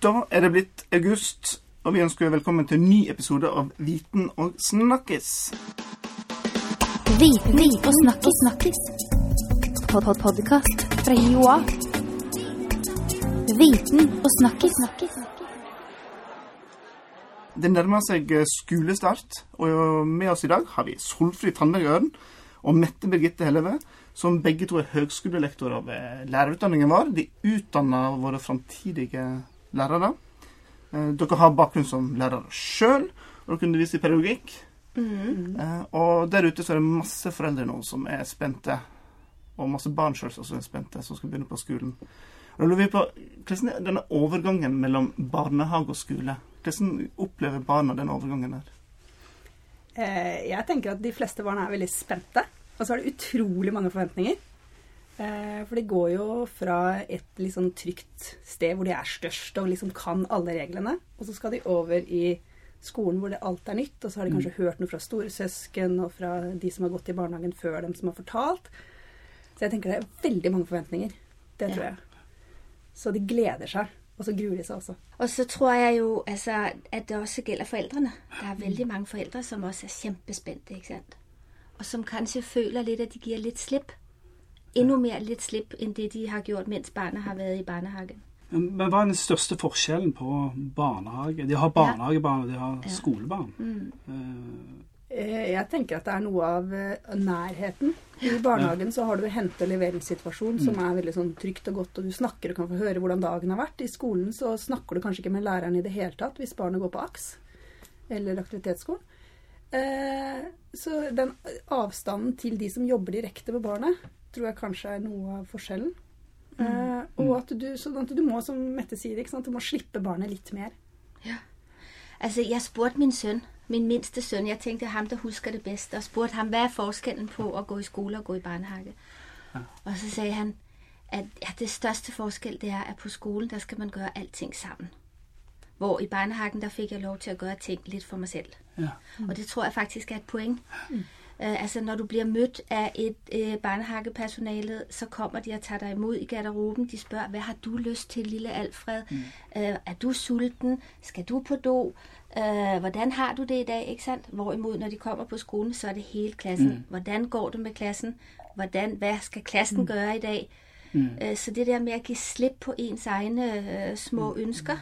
Da er det blitt august, og vi ønsker velkommen til en ny episode av Viten og snakkis. Viten og snakkis. snakkis. Pod-pod-podkast fra Joa. Viten og snakkis. snakkis. Det nærmer seg eh, skolestart, og med oss i dag har vi Solfrid Tandberg Øren og Mette Birgitte Helleve, som begge to er høgskolelektorer ved lærerutdanningen vår. De utdanner våre framtidige lærere. Eh, Dere har bakgrunn som lærere sjøl, og dere underviser i pedagogikk. Mm. Og der ute så er det masse foreldre nå som er spente, og masse barn sjøl som er spente, som skal begynne på skolen. Og Da lurer vi på hvordan er denne overgangen mellom barnehage og skole? Hvordan opplever barna den overgangen her? Eh, Jeg tenker at de fleste barna er veldig spente. Og så er det utrolig mange forventninger. Eh, For de går jo fra et sånn trygt sted hvor de er størst og liksom kan alle reglene, og så skal de over i skolen hvor det alt er nytt, og så har de kanskje hørt noe fra storesøsken og fra de som har gått i barnehagen før dem, som har fortalt. Så jeg tenker det er veldig mange forventninger. Det tror Ja. jeg. Så de gleder seg, og så gruer de seg også. Og så tror jeg jo altså, at det også gjelder foreldrene. Det er veldig mange foreldre som også er kjempespente. ikke sant? Og som kanskje føler litt at de gir litt slipp. Enda mer litt slipp enn det de har gjort mens barna har vært i barnehagen. Men hva er den største forskjellen på barnehage? De har barnehagebarn, og de har skolebarn. Mm. Eh, Eh, Jeg tenker at det er noe av eh, nærheten. I barnehagen så har du hente- og leveringssituasjon som er veldig sånn trygt og godt, og du snakker og kan få høre hvordan dagen har vært. I skolen så snakker du kanskje ikke med læreren i det hele tatt hvis barnet går på AKS eller aktivitetsskolen. Eh, Så den avstanden til de som jobber direkte med barnet, tror jeg kanskje er noe av forskjellen. Eh, og at du, sånn at du må, som Mette sier, ikke sant? du må slippe barnet litt mer. Ja. Altså, jeg spurte min sønn, min minste sønn, jeg tenkte ham, der husker det best, og spurte ham, hva er forskellen på å gå i skole og gå i barnehage? Og så sagde han, at ja, det største forskjell det er, at på skolen, der skal man gjøre allting sammen. Hvor i barnehagen, der fikk jeg lov til å gjøre ting litt for meg selv. ja. Og det tror jeg faktisk er et poeng. Øh, altså når du bliver mødt af et øh, barnehagepersonale, så kommer de og tager dig imod i garderoben. De spørger, hvad har du lyst til, lille Alfred? Mm. Øh, er du sulten? Skal du på do? Øh, hvordan har du det i dag? Ikke sandt? Hvorimod, når de kommer på skolen, så er det hele klassen. Mm. Hvordan går det med klassen? Hvordan, hvad skal klassen mm. gøre i dag? Mm. Øh, så det der med at give slip på ens egne øh, små mm. ønsker,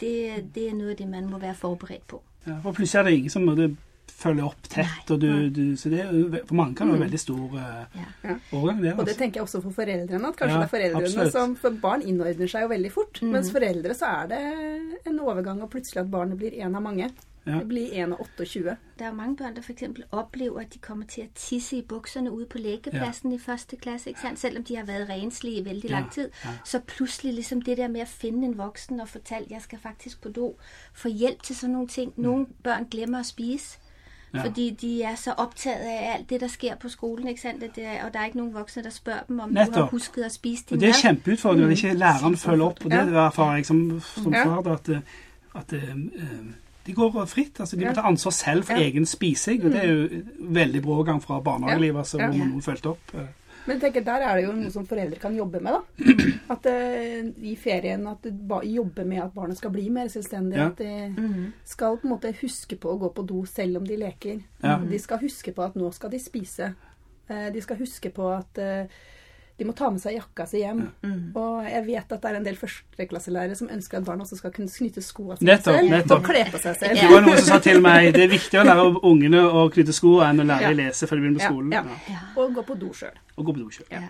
det, det er noget af det, man må være forberedt på. ja. For plutselig er det ingen som måtte følge opp tett. Og du, du, så det er, for mange kan det være veldig stor uh, Ja. årgang. overgang, altså. Og det tenker jeg også for foreldrene. At kanskje Ja, det er foreldrene absolutt. som For barn innordner seg jo veldig fort. Mm. Mens foreldre så er det en overgang, og plutselig at barnet blir en av mange. Ja. Det blir en av 28. Det er mange børn, der for eksempel oplever, at de kommer til å tisse i buksene ude på lekeplassen ja. i første klasse, ikke sant? Selvom de har vært renslige i veldig lang tid. ja. Så plutselig liksom det der med å finne en voksen og fortelle jeg skal faktisk på do, få hjelp til sånne nogle ting. Noen børn glemmer å spise, Ja. fordi de er så optaget af alt det, der sker på skolen, ikke sant? Det er, og der er ikke nogen voksne, der spørger dem, om du har husket at spise din Og det er kjempeutfordrende når ikke læreren følger opp. Og det Ja. erfarer jeg som, som Ja. far, at, eh, at eh, eh, de går fritt. altså De må ta ansvar selv for egen spising. Og det er jo veldig bra gang fra barnehagelivet, altså, hvor noen fulgte opp. Men jeg tenker, der er det jo noe som foreldre kan jobbe med. da. At uh, I ferien at du jobber med at barnet skal bli mer selvstendig. Ja. At de Mhm. skal på en måte huske på å gå på do selv om de leker. Ja. De skal huske på at nå skal de spise. Uh, De skal huske på at eh, de må ta med seg jakka si hjem. Mm. Og jeg vet at det er en del førsteklasselærere som ønsker at barna også skal kunne knytte skoene sine Nettopp, selv nettopp. og kle på seg selv. Det var noen som sa til meg det er viktig å lære ungene å knytte sko enn å lære Ja. å lese før de begynner på skolen. ja. Ja. Ja. Og gå på do sjøl. Og gå på do selv. Ja.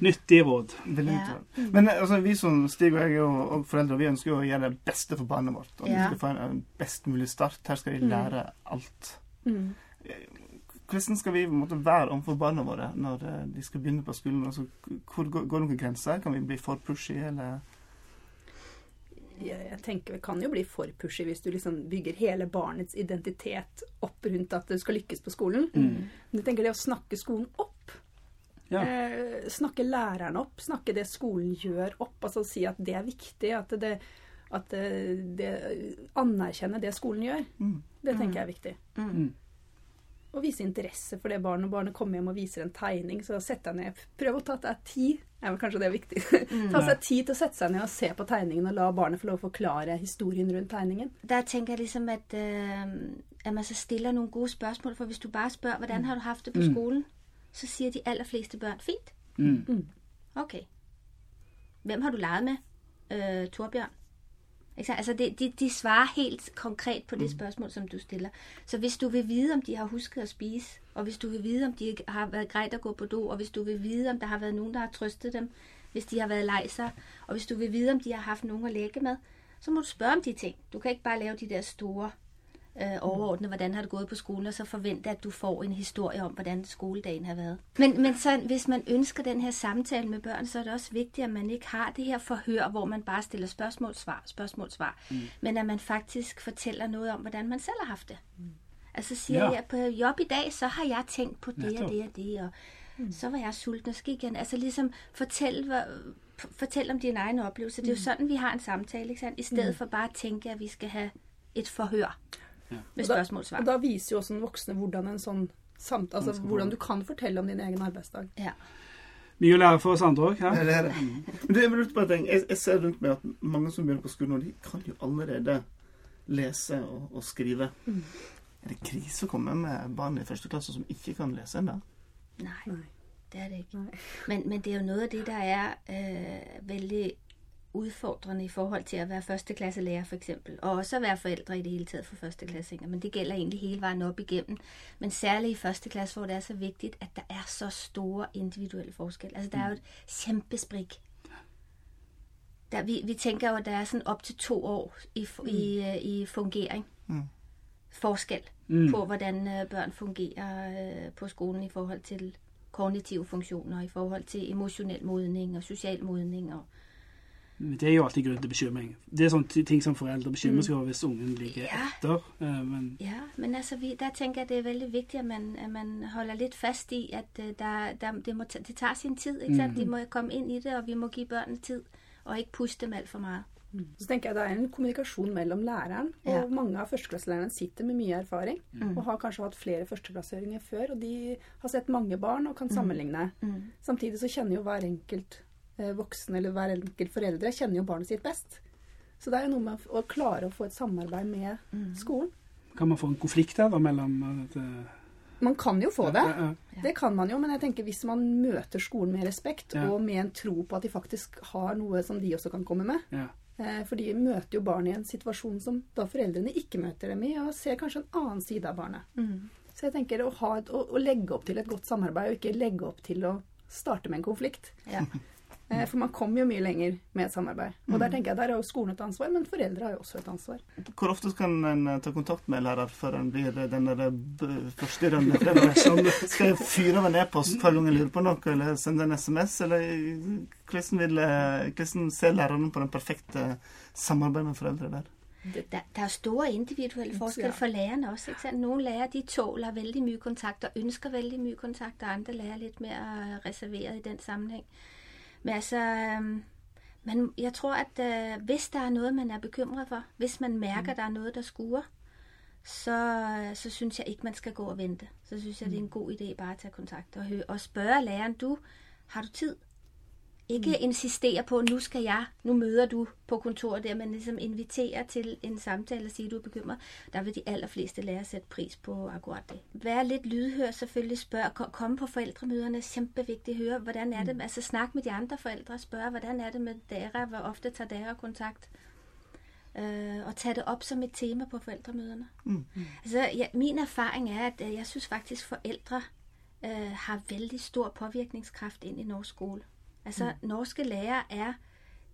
Nyttige råd. Ja. Men eh, altså, vi som Stig og jeg og, og foreldre, vi ønsker jo å gjøre det beste for barnet vårt. Og vi skal få en, en best mulig start. Her skal de lære alt. Mm. Hvordan skal vi på en måte, være overfor barna våre når eh, de skal begynne på skolen? Altså, hvor går, går det noen grenser? Kan vi bli for pushy, eller Jeg, jeg tenker Vi kan jo bli for pushy hvis du liksom bygger hele barnets identitet opp rundt at du skal lykkes på skolen. Men jeg tenker det å snakke skolen opp Ja. Eh, snakke læreren opp, snakke det skolen gjør opp. altså Si at det er viktig. At det, at det, det Anerkjenne det skolen gjør. Mm. Det tenker jeg er viktig. Mm. Å vise interesse for det barnet. Når barnet kommer hjem og viser en tegning, så sett deg ned. Prøv å ta deg tid. er men kanskje det er viktig. ta seg tid til å sette seg ned og se på tegningen, og la barnet få lov å forklare historien rundt tegningen. Der tenker jeg liksom at, uh, at man så stiller noen gode spørsmål. for hvis du bare spør hvordan har du haft det på skolen, så sier de aller fleste børn, fint. Mm. Ok. Hvem har du lært med? Uh, Torbjørn. Ikke? Altså det, de, de svarer helt konkret på det spørsmål, som du stiller. Så hvis du vil vide, om de har husket at spise, og hvis du vil vide, om de har været greit at gå på do, og hvis du vil vide, om der har været nogen, der har trøstet dem, hvis de har været lei og hvis du vil vide, om de har haft nogen at lægge med, så må du spørge om de ting. Du kan ikke bare lave de der store øh, overordnet, hvordan har det gået på skolen, og så forvente, at du får en historie om, hvordan skoledagen har været. Men, men så, hvis man ønsker den her samtale med børn, så er det også vigtigt, at man ikke har det her forhør, hvor man bare stiller spørgsmål, svar, spørgsmål, svar, mm. men at man faktisk fortæller noget om, hvordan man selv har haft det. Mm. Altså siger Ja. jeg, på job i dag, så har jeg tænkt på det og det og det, og mm. så var jeg sulten og så gik jeg, Altså ligesom fortælle, hvad, fortæl om din egen oplevelse. Det er jo sådan, vi har en samtale, ikke sant? I stedet for bare at tænke, at vi skal have et forhør Ja. med Og da, og da viser jo også den voksne hvordan en sånn samt, altså hvordan du kan fortelle om din egen arbeidsdag. Ja. Mye å lære for oss andre òg. Ja, det er det. Men det er på en ting. Jeg, jeg ser rundt meg at mange som begynner på skolen nå, de kan jo allerede lese og, og skrive. Er det krise å komme med barn i første klasse som ikke kan lese ennå? Nei. det er det ikke. Men, men det er jo noe av det, der er øh, vældig udfordrende i forhold til at være førsteklasselærer for eksempel, og også at være forældre i det hele taget for førsteklassinger, men det gælder egentlig hele vejen op igennem, men særligt i første klasse, hvor det er så vigtigt, at der er så store individuelle forskelle. Altså der er jo et kæmpesprik. Der, vi, vi tænker jo, at der er sådan op til to år i, i, øh, i fungering. Mm. Forskel Mm. på, hvordan øh, børn fungerer øh, på skolen i forhold til kognitive funktioner, i forhold til emotionel modning og social modning. Og, Det er jo alltid grunn til bekymring. Det er sånne ting som foreldre bekymrer seg over hvis ungen ligger Ja. etter. eh, Men ja, men altså, vi, der tenker jeg, det er veldig viktig at man, at man holder litt fast i, at øh, der, der, det, må, det tar sin tid. Ikke sant? De må komme inn i det, og vi må gi børnene tid, og ikke puste dem alt for meget. Så tenker jeg Det er en kommunikasjon mellom læreren, og Ja. mange av førsteklasselærerne sitter med mye erfaring. Og har kanskje hatt flere førsteklassehøringer før, og de har sett mange barn og kan sammenligne. Mm. Samtidig så kjenner jo hver enkelt eh, voksen eller hver enkelt foreldre kjenner jo barnet sitt best. Så det er jo noe med å klare å få et samarbeid med skolen. kan man få en konflikt der da, mellom at, eh, Man kan jo få det. ja, ja. Det kan man jo, men jeg tenker hvis man møter skolen med respekt Ja. og med en tro på at de faktisk har noe som de også kan komme med. Ja. Eh, For de møter jo barn i en situasjon som da foreldrene ikke møter dem i, og ser kanskje en annen side av barnet. Mm. Så jeg tenker å, ha et, å, å legge opp til et godt samarbeid, og ikke legge opp til å starte med en konflikt. Ja. Eh, For man kommer jo mye lenger med et samarbeid. Og der tenker jeg, der er jo skolen et ansvar, men foreldre har jo også et ansvar. Hvor ofte kan en eh, ta kontakt med lærer før en blir eh, den der forstyrrende foreldre? Som skal jeg fyre av en e-post hver gang jeg lurer på noe, eller sende en SMS? Eller hvordan, vil, hvordan ser lærerne på den perfekte samarbeidet med foreldre der? Der, der er store individuelle forskjeller for lærerne også. Ikke sant? Nogle lærere de tåler veldig mye kontakt og ønsker veldig mye kontakt, og andre lærere litt mer reserveret i den sammenhæng. Men altså, man, jeg tror, at øh, hvis der er noe man er bekymret for, hvis man mærker, der er noe der skuer, så, så synes jeg ikke, man skal gå og vente. Så synes jeg, det er en god idé bare å ta kontakt og, og spørge læreren, du, har du tid? Ikke mm. insistere på, nu skal jeg, nu møder du på kontoret der, men ligesom invitere til en samtale og sige, du er bekymret. Der vil de allerfleste lære sætte pris på akkurat det. Vær lidt lydhør selvfølgelig, spørg, kom, på forældremøderne, kæmpevigtigt, høre, hvordan er det, altså snak med de andre forældre, spørg, hvordan er det med dere, hvor ofte tager dere kontakt. Øh, og tage det op som et tema på forældremøderne. Mm. Altså, ja, min erfaring er, at øh, jeg synes faktisk, forældre øh, har vældig stor påvirkningskraft ind i norsk skole. Altså, mm. norske lærere er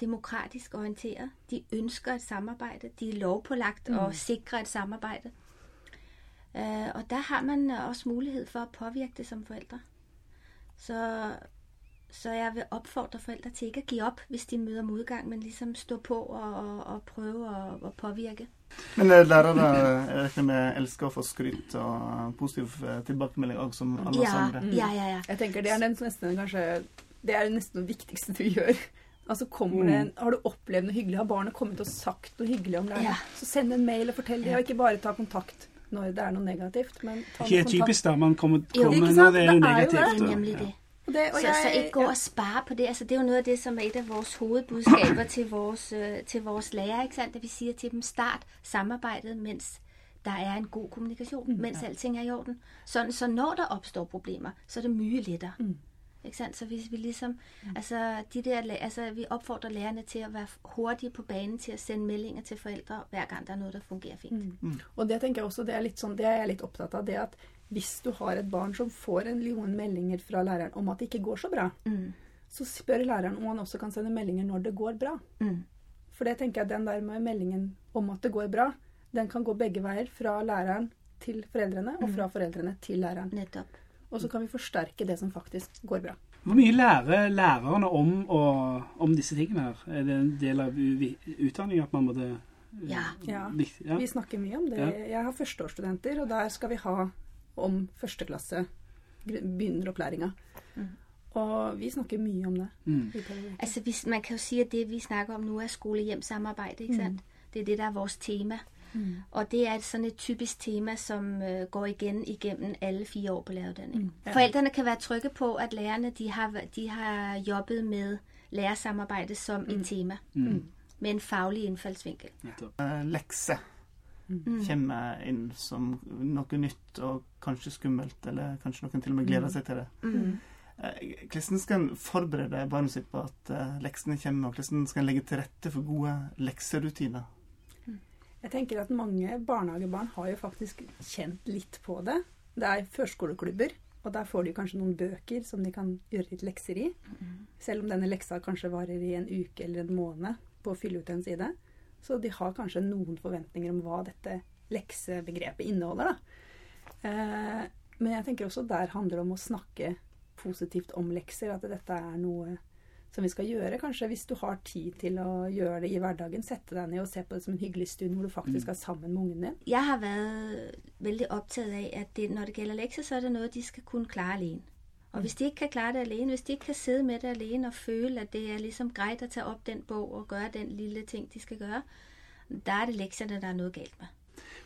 demokratisk orienteret. De ønsker et samarbejde. De er lovpålagt mm. og sikrer et samarbejde. Uh, og der har man øh, også mulighed for at påvirke det som forældre. Så, så jeg vil opfordre forældre til ikke at give op, hvis de møder modgang, men ligesom stå på og, og, og prøve at, at påvirke. Men eh, lærere jeg regner med elsker å få skryt og positiv tilbakemelding òg, som alle Ja, andre. ja, ja, ja. Jeg tenker det er den nesten kanskje Det er nesten det viktigste du gjør. Altså kommer det, Har du opplevd noe hyggelig? Har barnet kommet og sagt noe hyggelig om læreren? Ja. Så send en mail og fortell det, og ikke bare ta kontakt. når det er noe negativt. Men ta Ikke kontakt. typisk da, man kommer, kommer når det er noe Det er jo negativt. det. Det er og- det. Og det, Så, ikke gå og spare på det. Altså, det er jo noe av det, som er et av vores hovedbudskaper til vores, til vores lærere. At vi sier til dem, start samarbeidet mens der er en god kommunikation, mm, mens allting er i orden. Sånn, så når det oppstår problemer, så er det mye lettere. Mm. Ikke sant? Så hvis vi ligesom, mm. altså, de der, altså, vi opfordrer lærerne til at være hurtige på banen til å sende meldinger til foreldre hver gang det er noe der fungerer fint. Mm. Og det tenker jeg også, det er litt sånn, det er jeg litt opptatt av, det at hvis du har et barn som får en million meldinger fra læreren om at det ikke går så bra, Mm. så spør læreren om han også kan sende meldinger når det går bra. Mm. For det tenker jeg, den der med meldingen om at det går bra, den kan gå begge veier, fra læreren til foreldrene, og fra foreldrene til læreren. Netop. Og så kan vi forsterke det som faktisk går bra. Hvor mye lærer lærerne om, og, om disse tingene her? Er det en del av utdanningen at man måtte Ja. Ja. Ja. Vi snakker mye om det. Ja. Jeg har førsteårsstudenter, og der skal vi ha om første klasse, gr- begynneropplæringa. Og vi snakker mye om det. Mm. Altså, hvis, man kan jo si at det, vi snakker om nå, er skole-hjem-samarbeid. ikke sandt? Det er det, der er vores tema. Mm. Og det er et et typisk tema, som øh, går igjen igjennom alle fire år på lærerutdanning. Mm. ja. Forældrene kan være trygge på, at lærerne de har, de har jobbet med lærersamarbeidet som mm. et tema. Mm. Med en faglig innfallsvinkel. Ja. Eh, Lekse kommer inn som noe nytt og kanskje skummelt, eller kanskje noen til og med gleder seg til det. Mm. Eh, Hvordan skal en forberede barnet sitt på at eh, leksene kommer, og hvordan skal en legge til rette for gode lekserutiner? Jeg tenker at mange barnehagebarn har jo faktisk kjent litt på det. Det er førskoleklubber, og der får de kanskje noen bøker som de kan gjøre litt lekser i. Selv om denne leksa kanskje varer i en uke eller en måned på å fylle ut en side. Så de har kanskje noen forventninger om hva dette leksebegrepet inneholder. Da. Eh, men jeg tenker også der handler det om å snakke positivt om lekser. At dette er noe som vi skal gjøre. Kanskje hvis du har tid til å gjøre det i hverdagen, sette deg ned og se på det som en hyggelig stund hvor du faktisk er sammen med ungen din. Jeg har vært veldig opptatt av at det, når det gjelder lekser, så er det noe de skal kunne klare alene. Og hvis de ikke kan klare det alene, hvis de ikke kan sidde med det alene og føle, at det er liksom greit å ta opp den bog og gjøre den lille ting, de skal gjøre, da er det leksene der er noe galt med.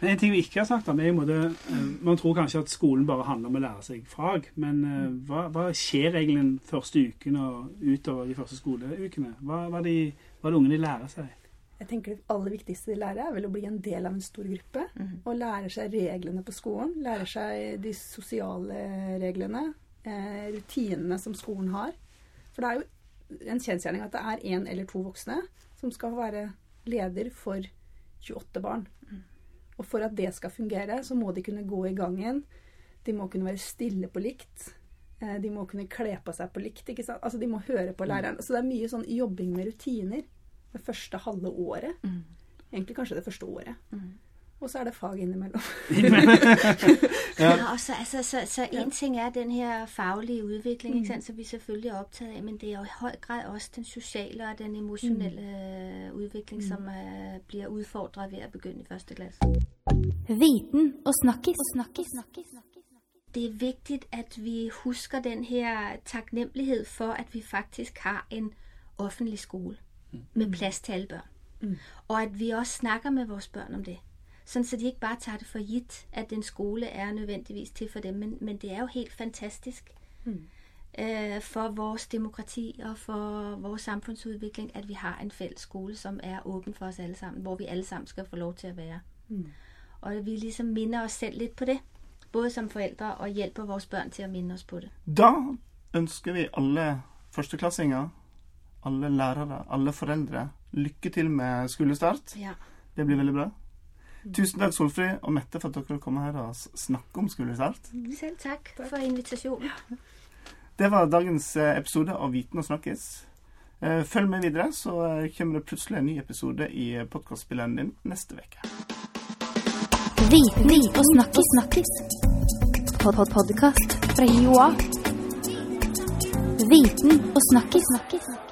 Men en ting vi ikke har snakket om, er i en måte eh, Man tror kanskje at skolen bare handler om å lære seg fag, men eh, hva, hva skjer egentlig den første uken og utover de første skoleukene? Hva, hva, de, hva er det ungene lærer seg? Jeg tenker Det aller viktigste de lærer, er vel å bli en del av en stor gruppe. Og lære seg reglene på skolen. Lære seg de sosiale reglene. Eh, rutinene som skolen har. For det er jo en kjensgjerning at det er én eller to voksne som skal være leder for 28 barn. Og for at det skal fungere, så må de kunne gå i gangen. De må kunne være stille på likt. Eh, De må kunne kle på seg på likt. ikke sant? Altså De må høre på læreren. Så det er mye sånn jobbing med rutiner det første halve året. Egentlig kanskje det første året. Og så er det fag innimellom. Ja, og så, altså, så, så en ting er den her faglige udvikling, ikke sant, som vi selvfølgelig er opptatt av, men det er jo i høy grad også den sociale og den emotionelle utvikling udvikling, som uh, blir udfordret ved å begynne i første klasse. Viten og snakkis. Og snakkis. Det er viktig at vi husker den her takknemlighet for, at vi faktisk har en offentlig skole med plads til alle børn. Og at vi også snakker med vores børn om det. Sådan så de ikke bare tager det for gitt, at en skole er nødvendigvis til for dem, men, men det er jo helt fantastisk øh, for vores demokrati og for vores samfunnsutvikling, at vi har en fælles skole, som er åben for os alle sammen, hvor vi alle sammen skal få lov til at være. Og vi liksom minner oss selv litt på det, både som forældre og hjelper vores børn til å minne oss på det. Da ønsker vi alle førsteklassinger, alle lærere, alle foreldre lykke til med skolestart. Ja. Det blir veldig bra. Tusen takk, Solfrid og Mette, for at dere kom her og snakket snakke om skolestart. Selv takk for invitasjonen. Det var dagens eh, episode av Viten og snakkes. Eh, Følg med videre, så eh, kommer det plutselig en ny episode i podkastspilleren din neste uke. Viten og snakkis. snakkis. Pod -pod Podcast fra Joa. Viten og snakkis. snakkis.